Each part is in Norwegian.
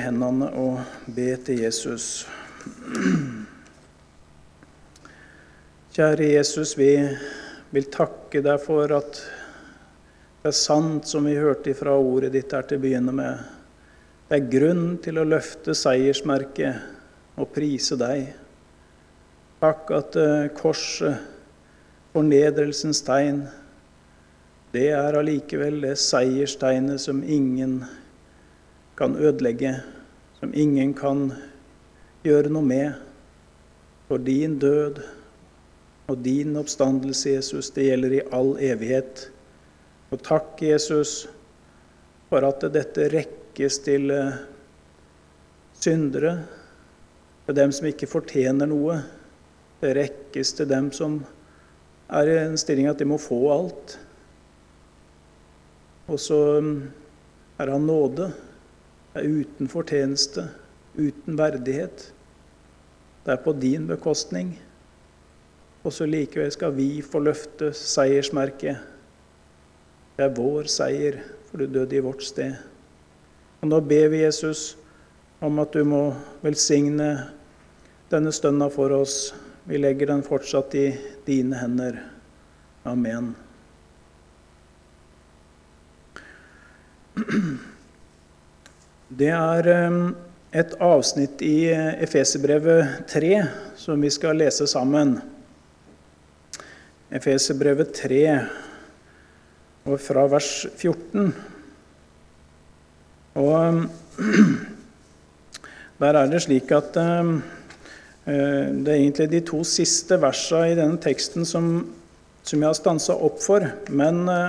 hendene og be til Jesus. Kjære Jesus, vi vil takke deg for at det er sant som vi hørte fra ordet ditt her til å begynne med. Det er grunn til å løfte seiersmerket og prise deg. Takk at eh, korset, fornedrelsens tegn, det er allikevel det seierstegnet som ingen kan ødelegge, som ingen kan gjøre noe med. For din død og din oppstandelse, Jesus, det gjelder i all evighet. Og takk, Jesus, for at dette rekkes til eh, syndere, til dem som ikke fortjener noe. Det rekkes til dem som er i en stilling at de må få alt. Og så mm, er han nåde. Er uten fortjeneste, uten verdighet. Det er på din bekostning. Og så likevel skal vi få løfte seiersmerket. Det er vår seier, for du døde i vårt sted. Og nå ber vi Jesus om at du må velsigne denne stønna for oss. Vi legger den fortsatt i dine hender. Amen. Det er ehm, et avsnitt i eh, Efeserbrevet 3 som vi skal lese sammen. Efeserbrevet 3, og fra vers 14. Og der er det slik at ehm, eh, det er egentlig de to siste versene i denne teksten som, som jeg har stansa opp for. Men eh,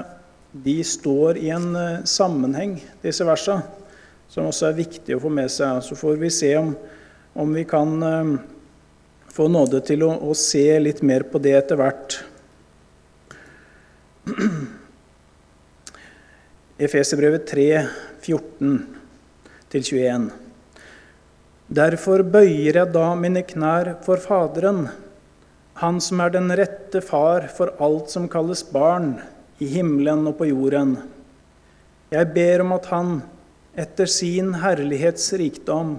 de står i en sammenheng, disse versene som også er viktig å få med seg. Så får vi se om, om vi kan uh, få nåde til å, å, se litt mer på det etter hvert. Efeserbrevet 3, 14-21. Derfor bøyer jeg da mine knær for Faderen, Han som er den rette far for alt som kalles barn, i himmelen og på jorden. Jeg ber om at Han, etter sin herlighets rikdom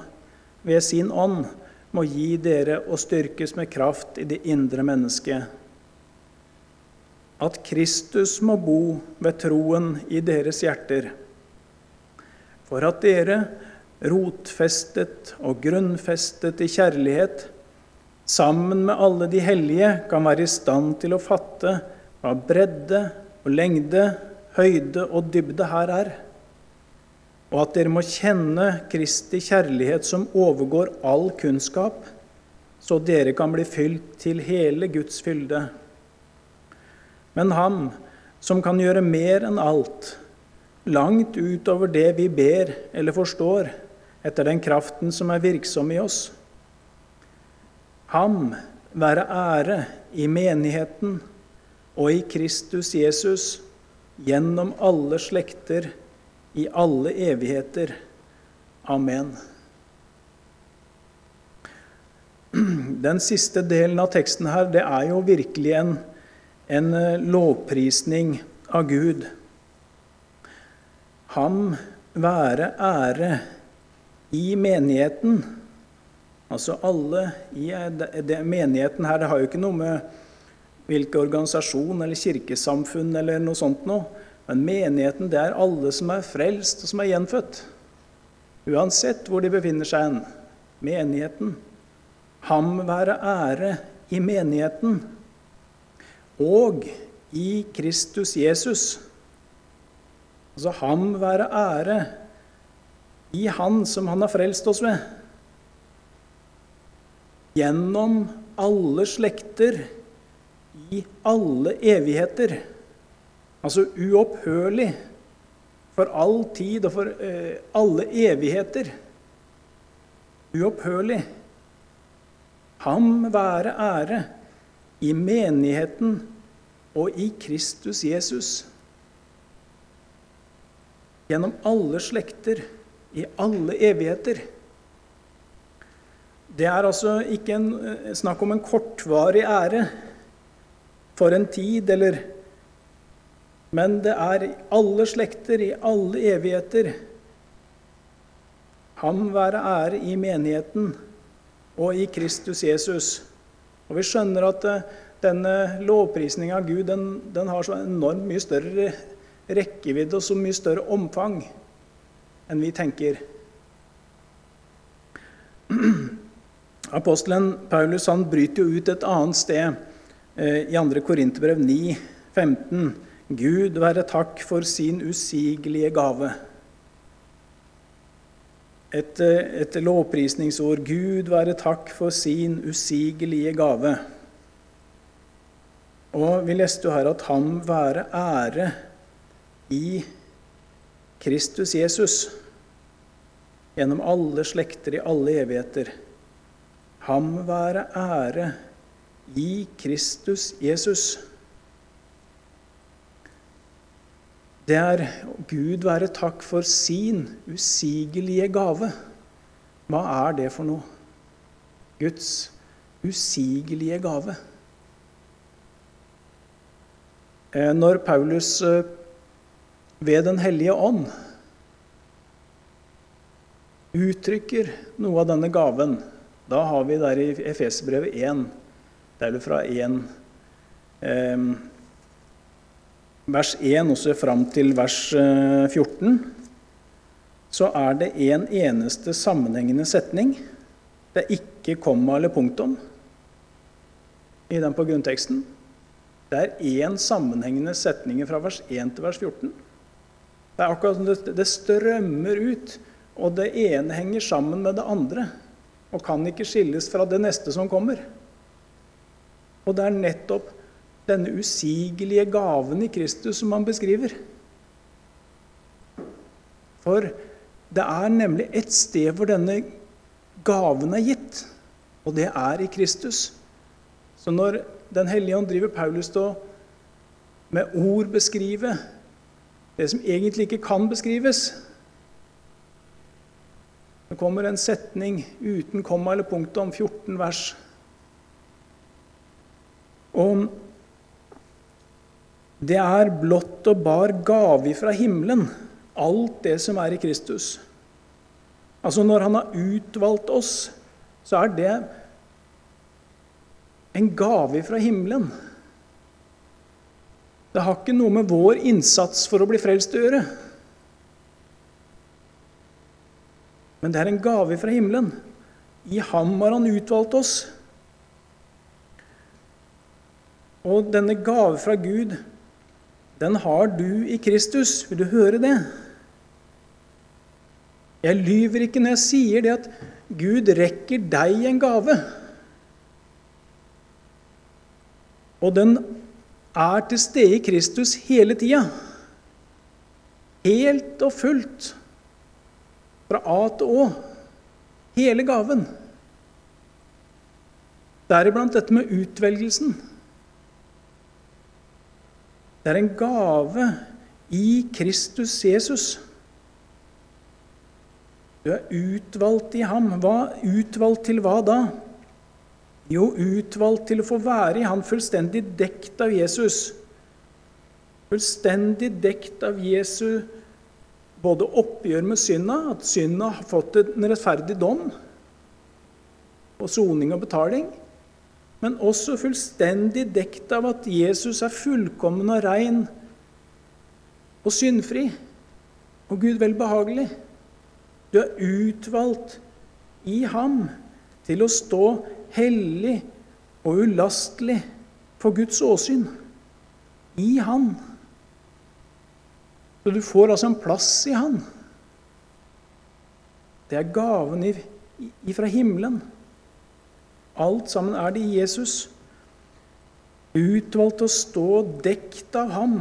ved sin ånd, må gi dere å styrkes med kraft i det indre mennesket. At Kristus må bo ved troen i deres hjerter, for at dere, rotfestet og grunnfestet i kjærlighet, sammen med alle de hellige, kan være i stand til å fatte hva bredde og lengde, høyde og dybde her er og at dere må kjenne Kristi kjærlighet som overgår all kunnskap, så dere kan bli fylt til hele Guds fylde. Men Ham som kan gjøre mer enn alt, langt utover det vi ber eller forstår, etter den kraften som er virksom i oss. Ham være ære i menigheten og i Kristus Jesus gjennom alle slekter i alle evigheter. Amen. Den siste delen av teksten her, det er jo virkelig en, en eh, lovprisning av Gud. Ham være ære i menigheten. Altså alle i eh, det, menigheten her, det har jo ikke noe med hvilken organisasjon eller kirkesamfunn eller noe sånt noe. Men menigheten, det er alle som er frelst og som er gjenfødt. Uansett hvor de befinner seg hen. Menigheten. Ham være ære i menigheten og i Kristus Jesus. Altså ham være ære i Han som Han har frelst oss ved. Gjennom alle slekter, i alle evigheter. Altså uopphørlig for all tid og for eh, alle evigheter. Uopphørlig. Ham være ære i menigheten og i Kristus Jesus. Gjennom alle slekter, i alle evigheter. Det er altså ikke en, eh, snakk om en kortvarig ære for en tid eller men det er i alle slekter, i alle evigheter. Ham være ære i menigheten og i Kristus Jesus. Og vi skjønner at eh, denne lovprisninga av Gud den, den, har så enormt mye større rekkevidde og så mye større omfang enn vi tenker. Apostelen Paulus han bryter jo ut et annet sted eh, i 2. Korinterbrev 9, 15. Gud være takk for sin usigelige gave et, et lovprisningsord. Gud være takk for sin usigelige gave. Og vi leste jo her at ham være ære i Kristus Jesus gjennom alle slekter i alle evigheter. Ham være ære i Kristus Jesus. Det er Gud være takk for sin usigelige gave. Hva er det for noe? Guds usigelige gave. Eh, når Paulus eh, ved Den hellige ånd uttrykker noe av denne gaven, da har vi der i Efesbrevet 1, det er vel fra 1 eh, vers 1 og så fram til vers 14, eh, så er det en eneste sammenhengende setning. Det er ikke komma eller punktum i den på grunnteksten. Det er én sammenhengende setning fra vers 1 til vers 14. Det er akkurat som det, det strømmer ut, og det ene henger sammen med det andre og kan ikke skilles fra det neste som kommer. Og det er nettopp denne usigelige gaven i Kristus som han beskriver. For det er nemlig et sted hvor denne gaven er gitt, og det er i Kristus. Så når Den hellige ånd driver Paulus til med ord beskrive det som egentlig ikke kan beskrives Det kommer en setning uten komma eller punktum, 14 vers. Og det er blått og bar gave fra himmelen, alt det som er i Kristus. Altså Når han har utvalgt oss, så er det en gave fra himmelen. Det har ikke noe med vår innsats for å bli frelst å gjøre. Men det er en gave fra himmelen. I ham har han utvalgt oss. Og denne gave fra Gud den har du i Kristus. Vil du høre det? Jeg lyver ikke når jeg sier det at Gud rekker deg en gave. Og den er til stede i Kristus hele tida. Helt og fullt. Fra A til Å. Hele gaven. Deriblant dette med utvelgelsen. Det er en gave i Kristus Jesus. Du er utvalgt i ham. Hva, utvalgt til hva da? Jo, utvalgt til å få være i han fullstendig dekt av Jesus. Fullstendig dekt av Jesu både oppgjør med synda, at synda har fått en rettferdig dom og soning og betaling, men også fullstendig dekt av at Jesus er fullkommen og rein og syndfri og Gud velbehagelig. Du er utvalgt i ham til å stå hellig og ulastelig for Guds åsyn. I Han. Så du får altså en plass i Han. Det er gaven ifra himmelen. Alt sammen er det i Jesus. Utvalgt å stå dekt av ham,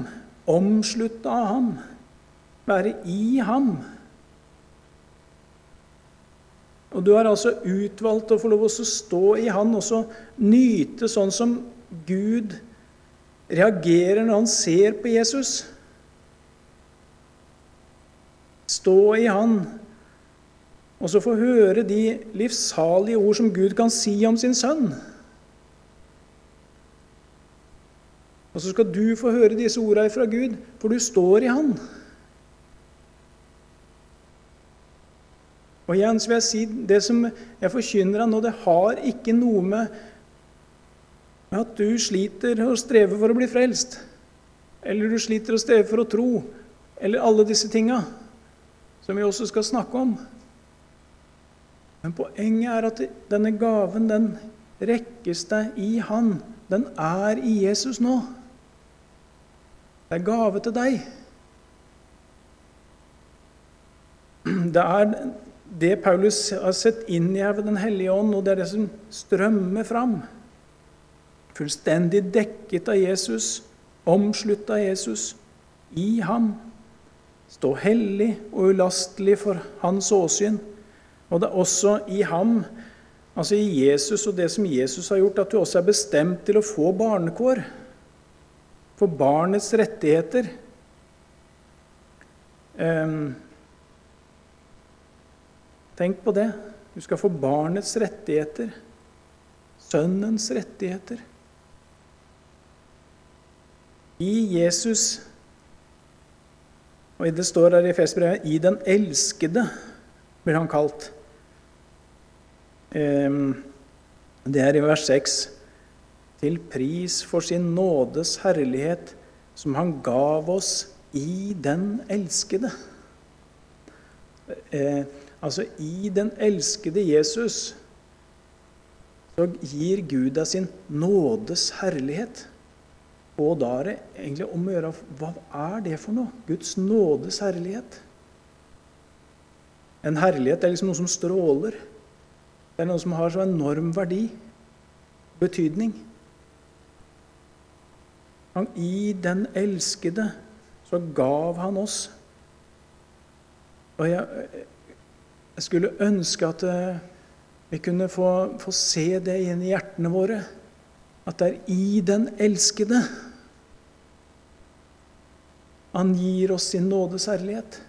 omslutta av ham, være i ham. Og du har altså utvalgt å få lov til å stå i Han og så nyte sånn som Gud reagerer når han ser på Jesus. Stå i Han og så få høre de livssalige ord som Gud kan si om sin sønn. Og så skal du få høre disse ordene fra Gud, for du står i Han. Og igjen så vil jeg si det som jeg forkynner deg nå, det har ikke noe med at du sliter og strever for å bli frelst, eller du sliter og strever for å tro, eller alle disse tinga som vi også skal snakke om. Men poenget er at denne gaven, den rekkes deg i Han. Den er i Jesus nå. Det er gave til deg. Det er det Paulus har sett inn i her ved Den hellige ånd, og det er det som strømmer fram. Fullstendig dekket av Jesus, omslutta av Jesus, i ham. Stå hellig og ulastelig for hans åsyn. Og det er også i ham, altså i Jesus og det som Jesus har gjort, at du også er bestemt til å få barnekår. For barnets rettigheter. Um, tenk på det. Du skal få barnets rettigheter. Sønnens rettigheter. I Jesus Og det står her i Festbrevet 'I den elskede' blir han kalt. Det er i vers 6. Til pris for sin nådes herlighet, som han gav oss i den elskede. Eh, altså, i den elskede Jesus så gir Gud deg sin nådes herlighet. Og da er det egentlig om å gjøre Hva er det for noe? Guds nådes herlighet. En herlighet er liksom noe som stråler. Det er noe som har så enorm verdi, betydning. Han, I den elskede så gav han oss. Og jeg, jeg skulle ønske at eh, vi kunne få, få se det inn i hjertene våre. At det er i den elskede han gir oss sin nådes herlighet.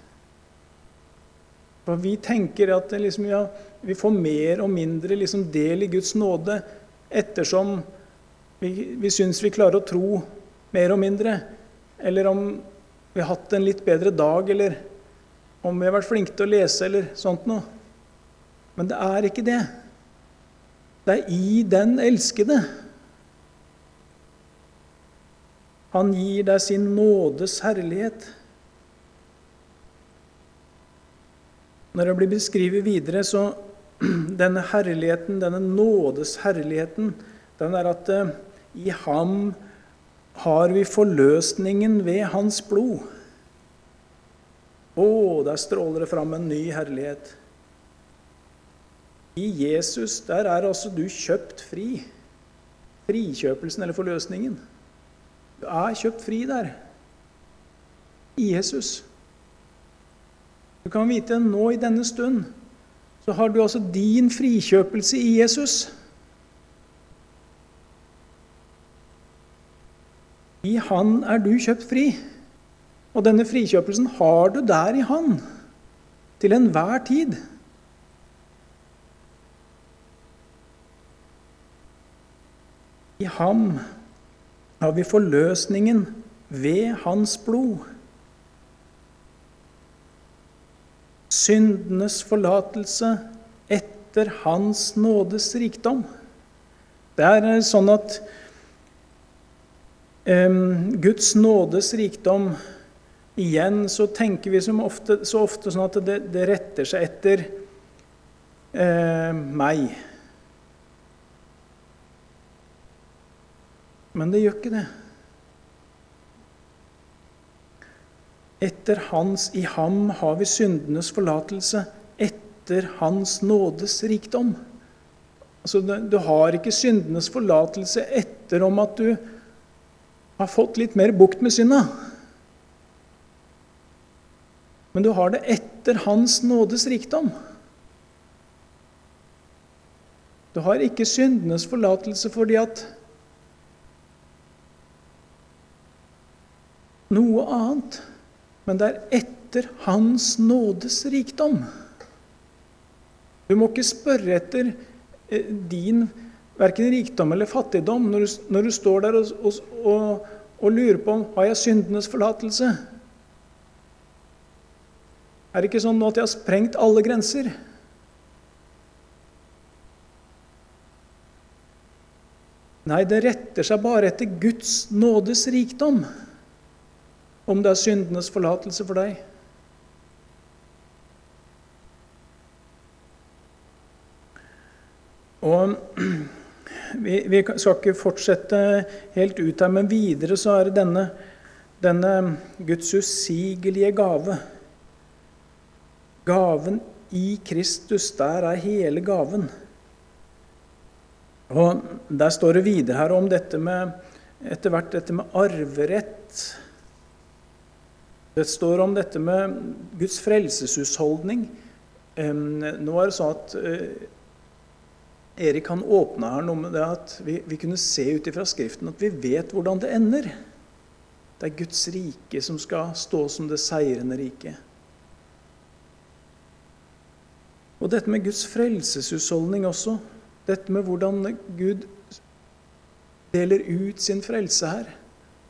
For Vi tenker at liksom, ja, vi får mer og mindre liksom, del i Guds nåde ettersom vi, vi syns vi klarer å tro mer og mindre. Eller om vi har hatt en litt bedre dag, eller om vi har vært flinke til å lese, eller sånt noe. Men det er ikke det. Det er i den elskede. Han gir deg sin nådes herlighet. Når det blir beskrevet videre, så denne herligheten, denne nådes herligheten, den er at uh, i ham har vi forløsningen ved hans blod. Å, der stråler det fram en ny herlighet. I Jesus der er altså du kjøpt fri. Frikjøpelsen eller forløsningen. Du er kjøpt fri der. I Jesus. Du kan vite nå i denne stund så har du altså din frikjøpelse i Jesus. I Han er du kjøpt fri. Og denne frikjøpelsen har du der i Han til enhver tid. I ham har vi forløsningen ved hans blod. Syndenes forlatelse etter hans nådes rikdom. Det er sånn at um, Guds nådes rikdom Igjen så tenker vi ofte, så ofte sånn at det, det retter seg etter eh, meg. Men det gjør ikke det. Etter hans I ham har vi syndenes forlatelse. Etter hans nådes rikdom. Altså, du har ikke syndenes forlatelse etter om at du har fått litt mer bukt med synda. Men du har det etter Hans nådes rikdom. Du har ikke syndenes forlatelse fordi at noe annet, men det er etter Hans nådes rikdom. Du må ikke spørre etter eh, din verken rikdom eller fattigdom når du, når du står der og, og, og, og, lurer på om har jeg syndenes forlatelse. Er det ikke sånn nå at jeg har sprengt alle grenser? Nei, det retter seg bare etter Guds nådes rikdom om det er syndenes forlatelse for deg. Og vi, vi, skal ikke fortsette helt ut her, men videre så er det denne, denne Guds usigelige gave. Gaven i Kristus, der er hele gaven. Og Der står det videre her om dette med etter hvert dette med arverett. Det står om dette med Guds frelseshusholdning. Nå er det sånn at eh, Erik han åpna her noe med det at vi, vi kunne se ut ifra Skriften at vi vet hvordan det ender. Det er Guds rike som skal stå som det seirende riket. Og dette med Guds frelseshusholdning også. Dette med hvordan Gud deler ut sin frelse her.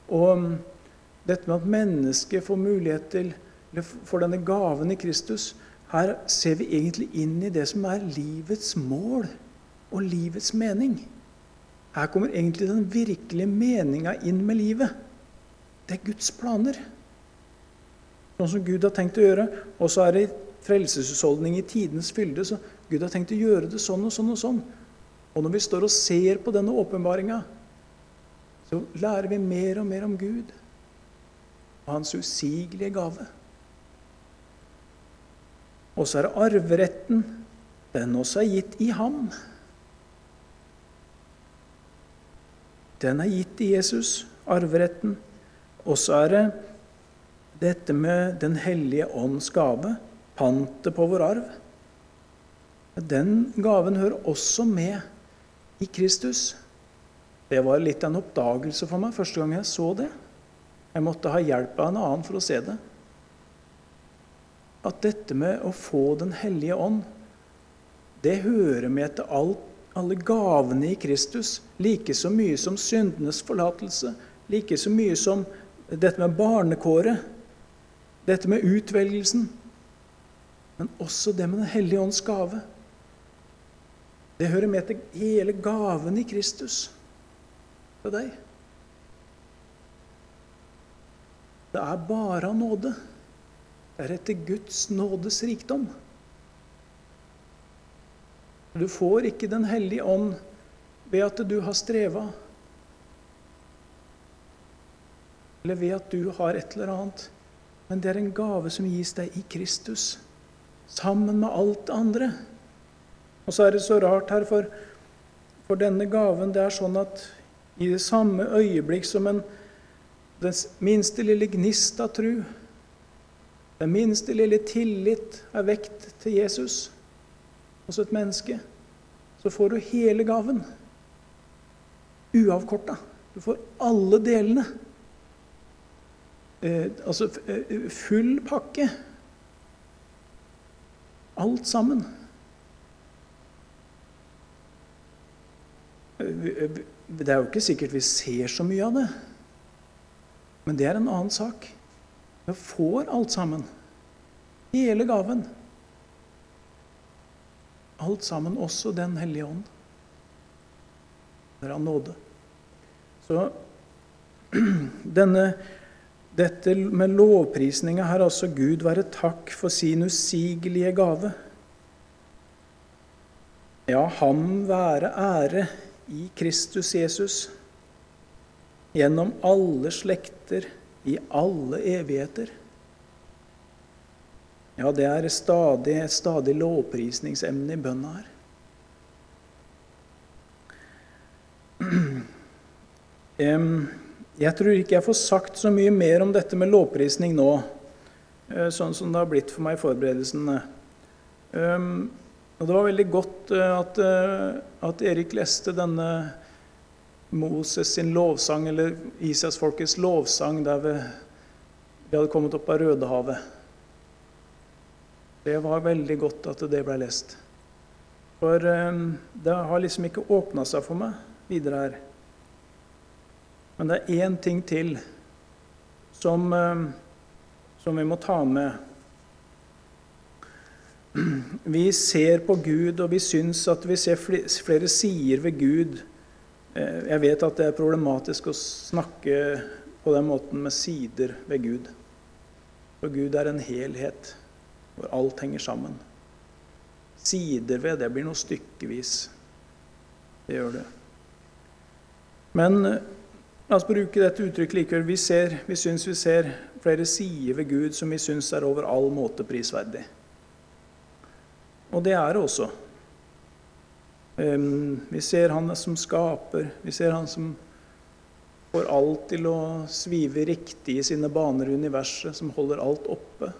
Og dette med at mennesket får mulighet til eller får denne gaven i Kristus. Her ser vi egentlig inn i det som er livets mål og livets mening. Her kommer egentlig den virkelige meninga inn med livet. Det er Guds planer. Sånn som Gud har tenkt å gjøre. Og så er det frelseshusholdning i tidens fylde. Så Gud har tenkt å gjøre det sånn og sånn og sånn. Og når vi står og ser på denne åpenbaringa, så lærer vi mer og mer om Gud og hans usigelige gave. Og så er det arveretten. Den også er gitt i ham. Den er gitt i Jesus, arveretten. Og så er det dette med Den hellige ånds gave, pantet på vår arv. Den gaven hører også med i Kristus. Det var litt av en oppdagelse for meg første gang jeg så det. Jeg måtte ha hjelp av en annen for å se det. At dette med å få Den hellige ånd, det hører med til alt alle gavene i Kristus, like så mye som syndenes forlatelse, like så mye som dette med barnekåret, dette med utvelgelsen, men også det med Den hellige ånds gave. Det hører med til hele gaven i Kristus for deg. Det er bare av nåde. Det er etter Guds nådes rikdom. Du får ikke Den hellige ånd ved at du har streva, eller ved at du har et eller annet. Men det er en gave som gis deg i Kristus, sammen med alt det andre. Og så er det så rart her, for, for denne gaven det er sånn at i det samme øyeblikk som en, den minste lille gnist av tru, den minste lille tillit er vekt til Jesus, hos et menneske, så får du hele gaven. Uavkorta. Du får alle delene. Eh, altså eh, full pakke. Alt sammen. Eh, det er jo ikke sikkert vi ser så mye av det, men det er en annen sak. Vi får alt sammen. Hele gaven. Alt sammen, også Den hellige ånd. Det er av nåde. Så denne, dette med lovprisninga her, altså Gud være takk for sin usigelige gave. Ja, ham være ære i Kristus Jesus, gjennom alle slekter, i alle evigheter. Ja, det er stadig, et stadig lovprisningsemne i bønna her. Jeg tror ikke jeg får sagt så mye mer om dette med lovprisning nå, eh, sånn som det har blitt for meg i forberedelsene. Og det var veldig godt eh, at, eh, at Erik leste denne Moses sin lovsang, eller Israelsfolkets lovsang, der vi, vi hadde kommet opp av Rødehavet. Det var veldig godt at det ble lest. For eh, det har liksom ikke åpna seg for meg videre her. Men det er én ting til som, eh, som vi må ta med. Vi ser på Gud, og vi syns at vi ser flere sider ved Gud jeg vet at det er problematisk å snakke på den måten med sider ved Gud. For Gud er en helhet hvor alt henger sammen. Sider ved det blir noe stykkevis. Det gjør det. Men eh, la oss bruke dette uttrykket likevel. Vi, ser, vi syns vi ser flere sider ved Gud som vi syns er over all måte prisverdig. Og det er det også. Um, vi ser Han som skaper. Vi ser Han som får alt til å svive riktig i sine baner i universet, som holder alt oppe.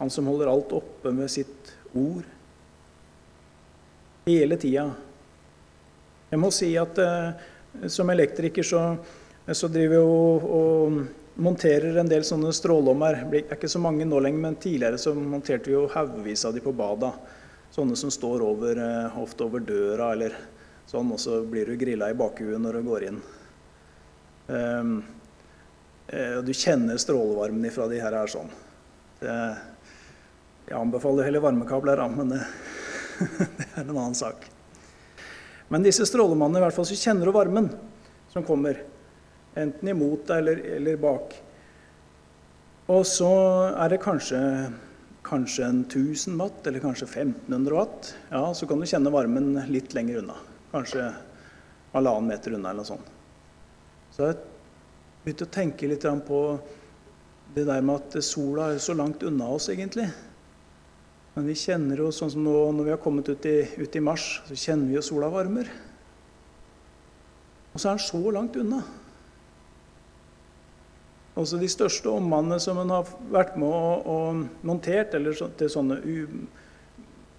Han som holder alt oppe med sitt ord. Hele tida. Jeg må si at eh, som elektriker så, så driver jeg og, og monterer en del sånne strålommer. Det er ikke så mange nå lenger, men tidligere så monterte vi jo haugevis av de på bada. Sånne som står over, eh, ofte over døra eller sånn, og så blir du grilla i bakhuet når du går inn. Um, du kjenner strålevarmen ifra de her er sånn. Det, jeg anbefaler heller varmekabler, men det, det, er en annen sak. Men disse strålemannene, i hvert fall så kjenner du varmen som kommer. Enten imot deg eller, eller bak. Og så er det kanskje, kanskje en 1000 watt, eller kanskje 1500 watt. Ja, Så kan du kjenne varmen litt lenger unna. Kanskje halvannen meter unna, eller noe sånt. Så jeg begynte å tenke litt på det der med at sola er så langt unna oss, egentlig. Men vi kjenner jo, sånn som nå når vi har kommet ut i, ut i mars, så kjenner vi jo sola varmer. Og så er den så langt unna. Også de største ommannene som en har vært med og, og montert, eller så, til sånne, u,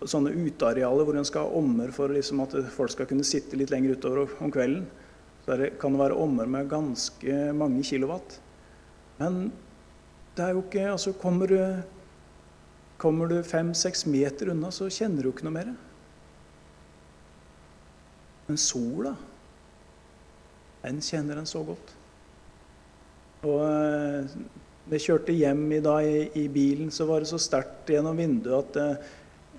sånne utearealer hvor en skal ha ommer for liksom at folk skal kunne sitte litt lenger utover om kvelden, så det, kan det være ommer med ganske mange kilowatt. Men det er jo ikke altså Kommer du, kommer du fem-seks meter unna, så kjenner du ikke noe mer. Men sola, den kjenner en så godt. Og eh, da jeg kjørte hjem i dag i, bilen, så var det så sterkt gjennom vinduet at eh,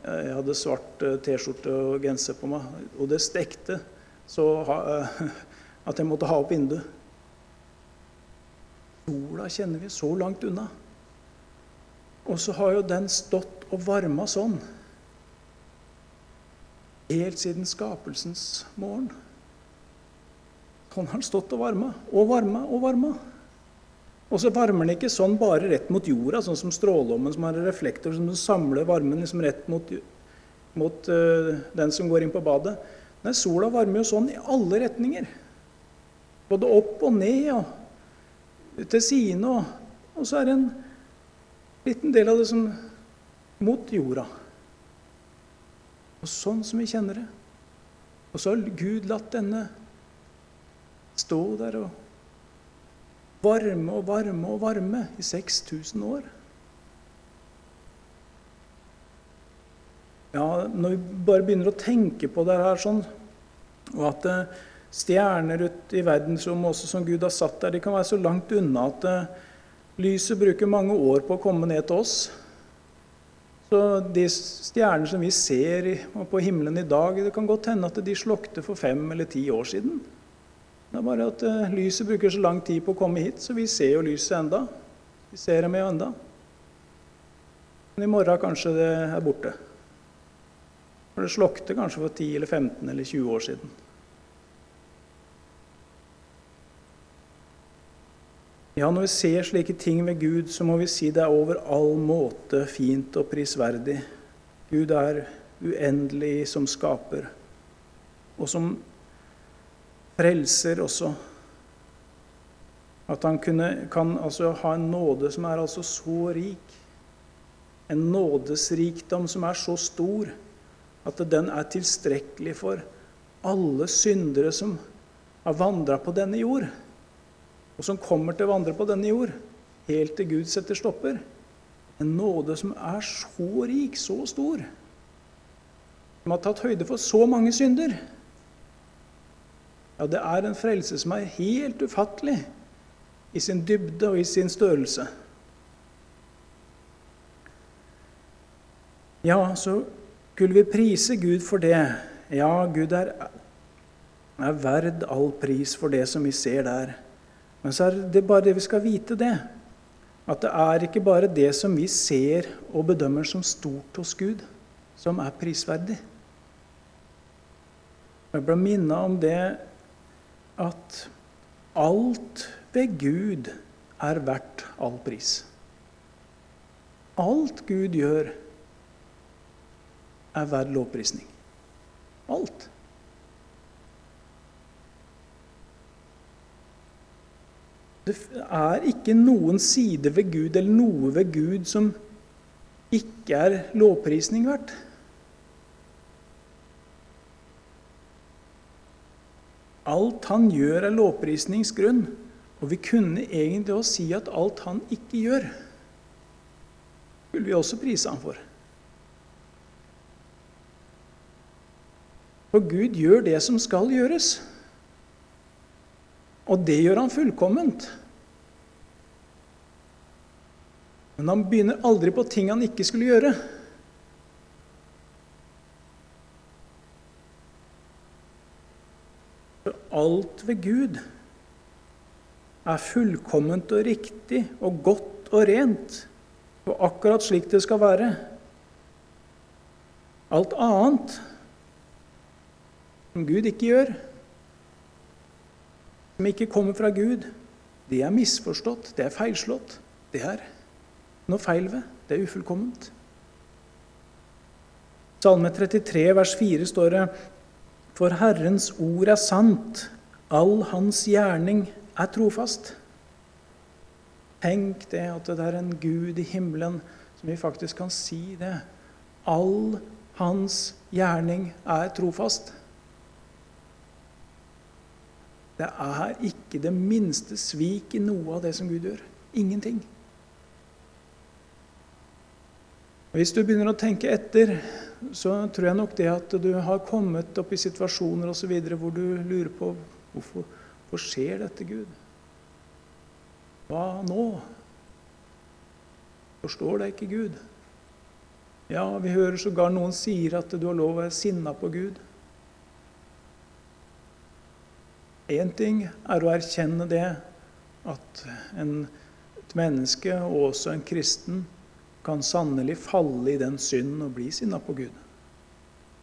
jeg hadde svart eh, T-skjorte og genser på meg, og det stekte. Så at jeg måtte ha opp vinduet. Sola kjenner vi så langt unna. Og så har jo den stått og varma sånn helt siden skapelsens morgen. Sånn har den stått og varma og varma og varma. Og så varmer den ikke sånn bare rett mot jorda, sånn som strålommen som har en reflektor som samler varmen liksom rett mot, mot uh, den som går inn på badet. Nei, sola varmer jo sånn i alle retninger. Både opp og ned og til sidene. Og, og så er det en liten del av det som mot jorda. Og sånn som vi kjenner det. Og så har Gud latt denne stå der og varme og varme og varme i 6000 år. Ja, når vi bare begynner å tenke på det her sånn, og at eh, stjerner ute i verdensrommet også som Gud har satt der. De kan være så langt unna at uh, lyset bruker mange år på å komme ned til oss. Så de stjerner som vi ser på himmelen i dag, det kan godt hende at de slukte for fem eller ti år siden. Det er bare at uh, lyset bruker så lang tid på å komme hit, så vi ser jo lyset enda. Vi ser dem jo enda. Men i morgen kanskje det er borte. For det slokte kanskje for 10 eller 15 eller 20 år siden. Ja, når vi ser slike ting ved Gud, så må vi si det er over all måte fint og prisverdig. Gud er uendelig som skaper, og som frelser også. At han kunne, kan altså ha en nåde som er altså så rik. En nådesrikdom som er så stor at den er tilstrekkelig for alle syndere som har vandra på denne jord og som kommer til å vandre på denne jord, helt til Gud setter stopper. En nåde som er så rik, så stor, som har tatt høyde for så mange synder. Ja, det er en frelse som er helt ufattelig i sin dybde og i sin størrelse. Ja, så skulle vi prise Gud for det. Ja, Gud er er verd all pris for det som vi ser der. Men så er det bare det vi skal vite, det. At det er ikke bare det som vi ser og bedømmer som stort hos Gud, som er prisverdig. Jeg ble minnet om det at alt ved Gud er verdt all pris. Alt Gud gjør, er verdt lovprisning. Alt. Det er ikke noen side ved Gud eller noe ved Gud som ikke er lovprisning verdt. Alt han gjør, er lovprisningsgrunn. Og vi kunne egentlig også si at alt han ikke gjør, skulle vi også prise ham for. For Gud gjør det som skal gjøres. Og det gjør han fullkomment. Men han begynner aldri på ting han ikke skulle gjøre. For alt ved Gud er fullkomment og riktig og godt og rent, og akkurat slik det skal være. Alt annet som Gud ikke gjør, som ikke kommer fra Gud, det er misforstått, det er feilslått. Det er noe feil ved. Det er ufullkomment. Salme 33, vers 4 står det For Herrens ord er sant, all hans gjerning er trofast. Tenk det at det er en Gud i himmelen som vi faktisk kan si det. All hans gjerning er trofast. Det er ikke det minste svik i noe av det som Gud gjør. Ingenting. Hvis du begynner å tenke etter, så tror jeg nok det at du har kommet opp i situasjoner videre, hvor du lurer på hvorfor, hvorfor skjer dette, Gud? Hva nå? Forstår deg ikke Gud? Ja, vi hører sågar noen sier at du har lov å være sinna på Gud. Én ting er å erkjenne det at en, et menneske, og også en kristen, kan sannelig falle i den synden og bli sinna på Gud.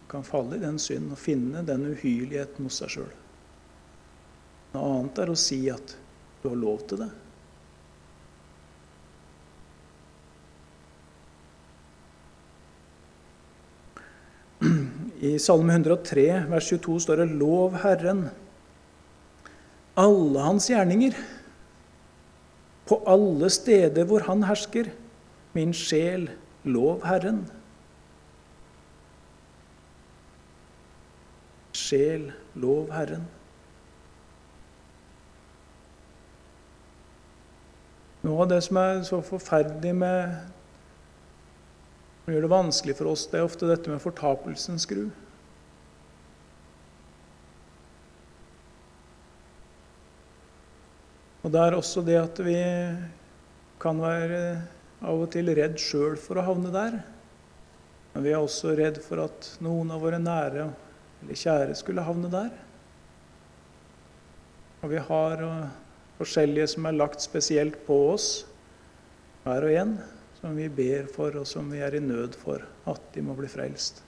Kan falle i den synden og finne den uhyrligheten hos seg sjøl. Noe annet er å si at du har lov til det. I Salme 103, vers 22, står det 'Lov Herren' alle hans gjerninger. På alle steder hvor han hersker. Min sjel, lov Herren. Sjel, lov Herren. Noe av det som er så forferdelig med Som gjør det vanskelig for oss, det er ofte dette med fortapelsens skru. Og det er også det at vi kan være av og til redd sjøl for å havne der. Men vi er også redd for at noen av våre nære eller kjære skulle havne der. Og vi har uh, forskjellige som er lagt spesielt på oss, hver og en, som vi ber for, og som vi er i nød for at de må bli frelst.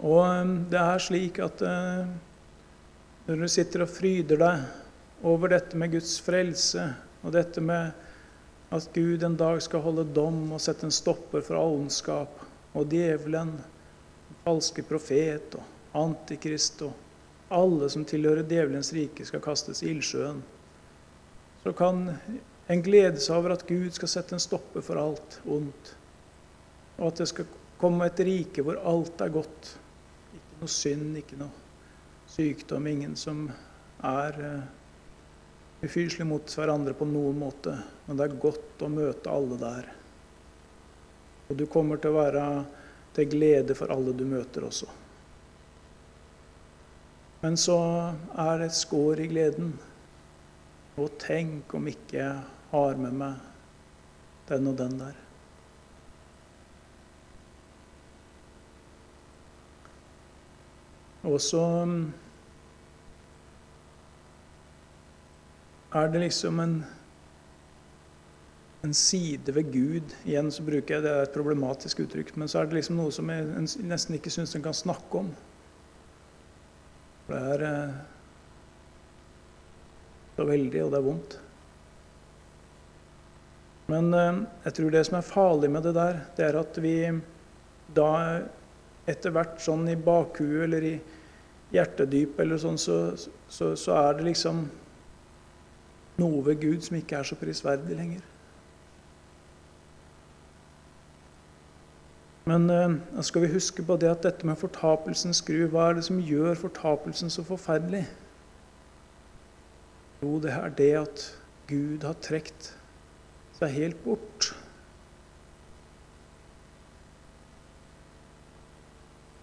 Og um, det er slik at uh, når du sitter og fryder deg over dette med Guds frelse og dette med at Gud en dag skal holde dom og sette en stopper for all ondskap og djevelen, falske profet og antikrist og alle som tilhører djevelens rike, skal kastes i ildsjøen, så kan en glede seg over at Gud skal sette en stopper for alt ondt, og at det skal komme et rike hvor alt er godt. Ikke noe synd, ikke noe sykdom, ingen som er uh, ufyselig mot hverandre på noen måte. Men det er godt å møte alle der. Og du kommer til å være til glede for alle du møter også. Men så er det et skår i gleden. Og tenk om ikke jeg har med meg den og den der. Og så mm, er det liksom en, en side ved Gud Igjen så bruker jeg det er et problematisk uttrykk, men så er det liksom noe som jeg nesten ikke syns en kan snakke om. For det er eh, så veldig, og det er vondt. Men eh, jeg tror det som er farlig med det der, det er at vi da etter hvert sånn i bakhuet eller i hjertedyp eller sånn, så, så, så er det liksom noe ved Gud som ikke er så prisverdig lenger. Men da skal vi huske på det at dette med fortapelsens gru hva er det som gjør fortapelsen så forferdelig? Jo, det er det at Gud har trukket seg helt bort.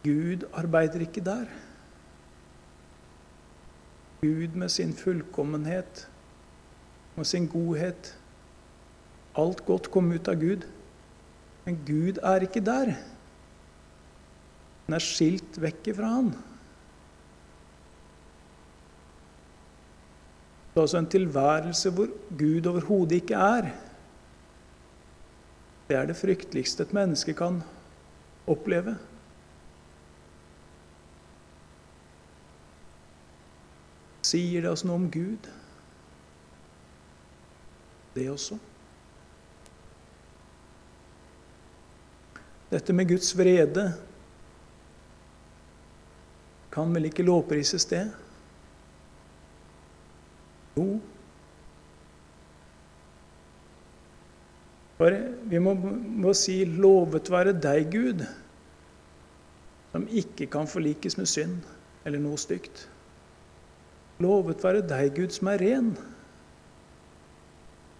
Gud arbeider ikke der. Gud med sin fullkommenhet og sin godhet. Alt godt kom ut av Gud. Men Gud er ikke der. Den er skilt vekk fra han. Det er altså en tilværelse hvor Gud overhodet ikke er. Det er det frykteligste et menneske kan oppleve. Sier det oss noe om Gud? Det også. Dette med Guds vrede kan vel ikke lovprises, det? Jo. For vi må, må si 'lovet være deg, Gud', som ikke kan forlikes med synd eller noe stygt. Lovet være deg, Gud, som er ren.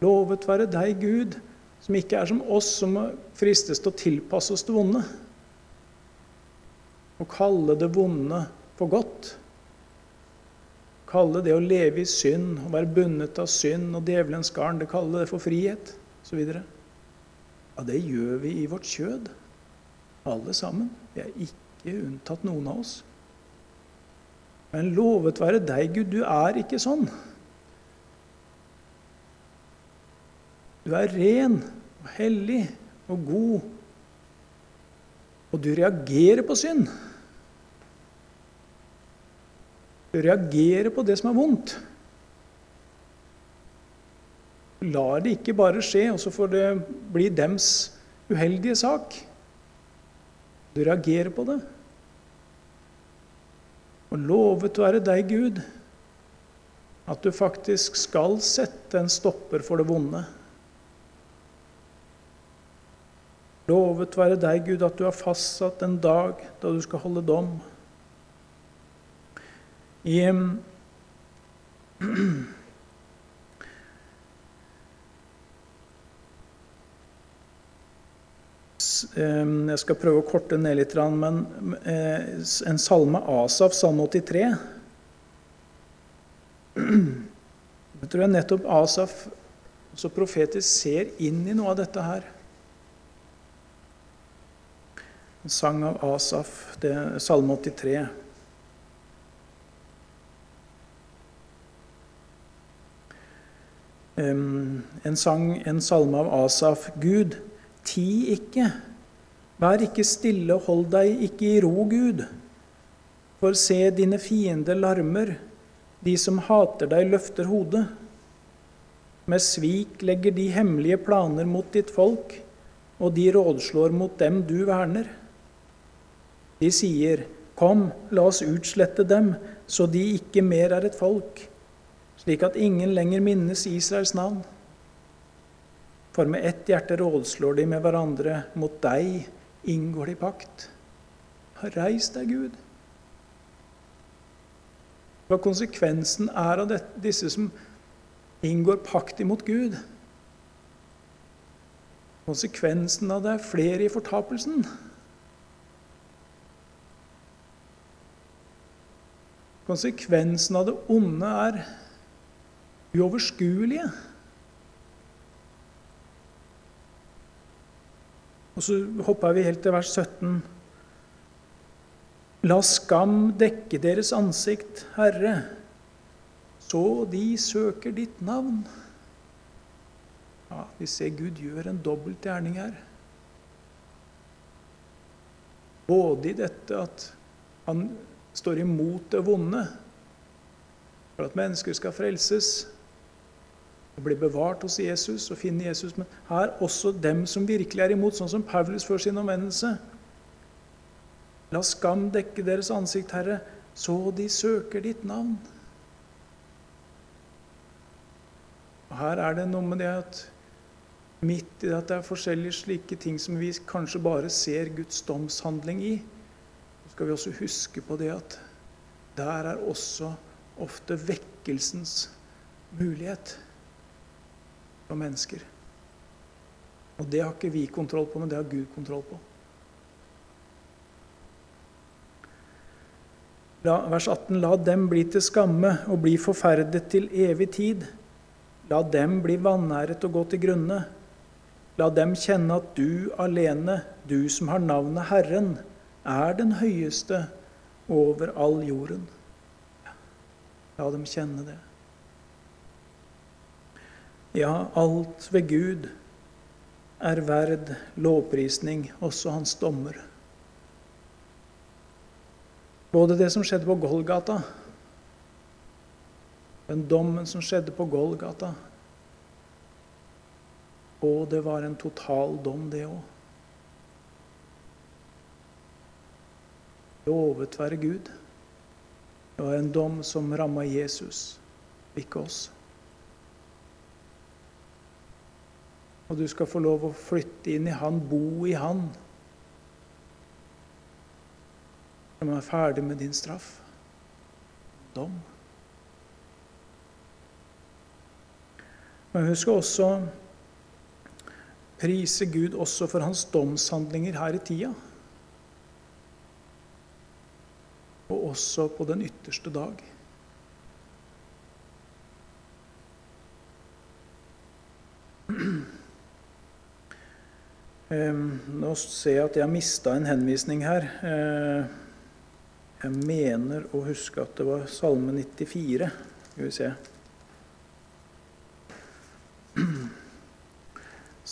Lovet være deg, Gud, som ikke er som oss, som fristes til å tilpasse oss det vonde. Å kalle det vonde for godt. Kalle det å leve i synd å være bundet av synd og djevelens garn, det kalle det for frihet osv. Ja, det gjør vi i vårt kjød, alle sammen. Vi er ikke unntatt noen av oss. Men lovet være deg, Gud, du er ikke sånn. Du er ren og hellig og god, og du reagerer på synd. Du reagerer på det som er vondt. Du lar det ikke bare skje, og så får det bli dems uheldige sak. Du reagerer på det. Og lovet være deg, Gud, at du faktisk skal sette en stopper for det vonde. Lovet være deg, Gud, at du har fastsatt en dag da du skal holde dom. I Jeg skal prøve å korte ned litt, men eh, en salme Asaf, salme 83 Jeg tror jeg nettopp Asaf, så profetisk, ser inn i noe av dette her. En sang av Asaf, det er salme 83. En sang, en salme av Asaf. Gud, Ti ikke. Vær ikke stille, hold deg ikke i ro, Gud. For se, dine fiender larmer, de som hater deg, løfter hodet. Med svik legger de hemmelige planer mot ditt folk, og de rådslår mot dem du verner. De sier, Kom, la oss utslette dem, så de ikke mer er et folk, slik at ingen lenger minnes Israels navn. For med ett hjerte rådslår de med hverandre. Mot deg inngår de pakt. Reis deg, Gud. Hva konsekvensen er av dette, disse som inngår pakt imot Gud. Konsekvensen av det er flere i fortapelsen. Konsekvensen av det onde er uoverskuelige. Og så hopper vi helt til vers 17. La skam dekke deres ansikt, Herre, så de søker ditt navn. Ja, Vi ser Gud gjør en dobbelt gjerning her. Både i dette at han står imot det vonde, for at mennesker skal frelses og bli bevart hos Jesus og finne Jesus. Men her også dem som virkelig er imot, sånn som Paulus før sin omvendelse. La skam dekke deres ansikt, Herre, så de søker ditt navn. Og Her er det noe med det at midt i at det er forskjellige slike ting som vi kanskje bare ser Guds domshandling i, skal vi også huske på det at der er også ofte vekkelsens mulighet for mennesker. Og det har ikke vi kontroll på, men det har Gud kontroll på. La, vers 18.: La dem bli til skamme og bli forferdet til evig tid. La dem bli vanæret og gå til grunne. La dem kjenne at du alene, du som har navnet Herren, er den høyeste over all jorden. La dem kjenne det. Ja, alt ved Gud er verd lovprisning, også hans dommer. Både det som skjedde på Golgata, den dommen som skjedde på Golgata, og det var en total dom, det òg. Lovet være Gud. Det var en dom som ramma Jesus, ikke oss. Og du skal få lov å flytte inn i Han, bo i Han. Når man er ferdig med din straff. Dom. Men husk også prise Gud også for hans domshandlinger her i tida. Og også på den ytterste dag. Nå ser jeg at jeg mista en henvisning her. Eh, jeg mener å huske at det var Salme 94. Skal vi se.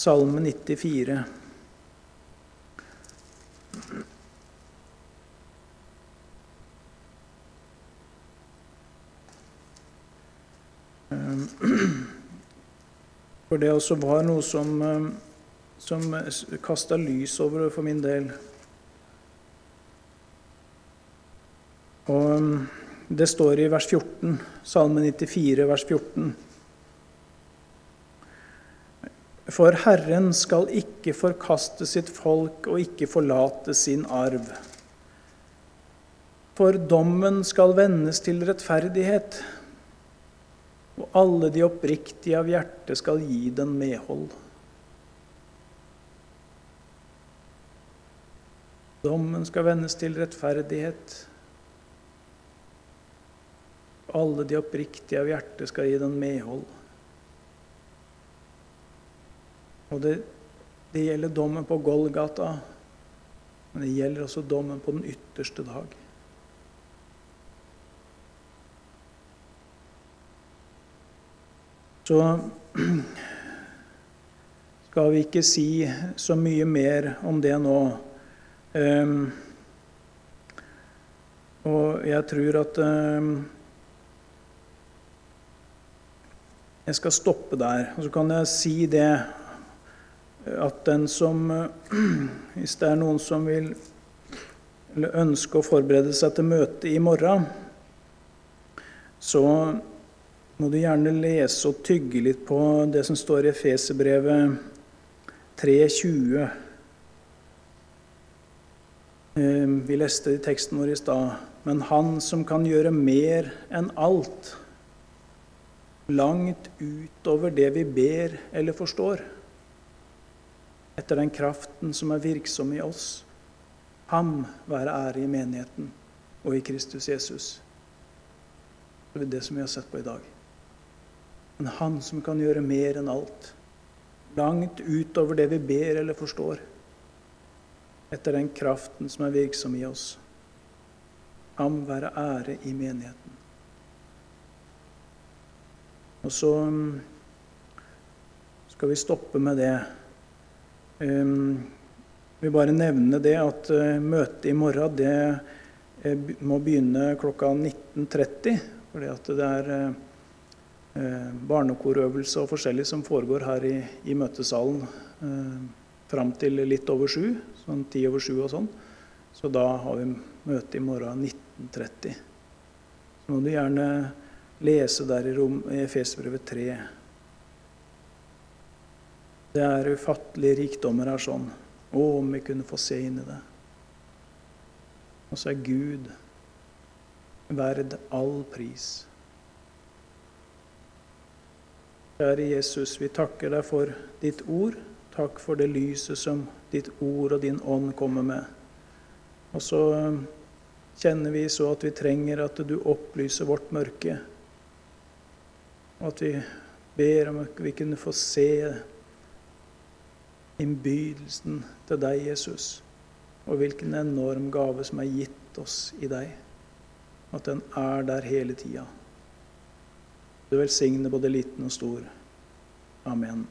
Salme 94. For det også var noe som, eh, som kasta lys over det for min del. Og eh, det står i vers 14, Salme 94, vers 14. For Herren skal ikke forkaste sitt folk og ikke forlate sin arv. For dommen skal vendes til rettferdighet og alle de oppriktige av hjerte skal gi den medhold. Dommen skal vendes til rettferdighet. Alle de oppriktige av hjerte skal gi den medhold. Og det, det gjelder dommen på Golgata, men det gjelder også dommen på den ytterste dag. Så skal vi ikke si så mye mer om det nå. Um, og jeg tror at um, Jeg skal stoppe der. Og så kan jeg si det at den som Hvis det er noen som vil ønsker å forberede seg til møtet i morgen, så må du gjerne lese og tygge litt på det som står i Efeserbrevet 3.20. Eh, vi leste teksten vår i stad. Men Han som kan gjøre mer enn alt, langt utover det vi ber eller forstår, etter den kraften som er virksom i oss, ham være ære i menigheten og i Kristus Jesus. Det er det som vi har sett på i dag. Men Han som kan gjøre mer enn alt, langt utover det vi ber eller forstår, etter den kraften som er virksom i oss. Ham være ære i menigheten. Og så mm, skal vi stoppe med det. Um, vil bare nevne det at uh, møtet i morgen det uh, må begynne klokka 19.30. Fordi at det er uh, barnekorøvelse og forskjellig som foregår her i, i møtesalen eh, fram til litt over sju. Sånn ti over sju og sånn. Så da har vi møte i morgen 1930. Så må du gjerne lese der i, rom, i Efesbrevet 3. Det er ufattelige rikdommer her sånn. Å, om vi kunne få se inn i det. Og så er Gud verd all pris. Kjære Jesus, vi takker deg for ditt ord. Takk for det lyset som ditt ord og din ånd kommer med. Og så kjenner vi så at vi trenger at du opplyser vårt mørke. Og at vi ber om at vi kunne få se innbydelsen til deg, Jesus, og hvilken enorm gave som er gitt oss i deg. At den er der hele tida. Du velsigne både liten og stor. Amen.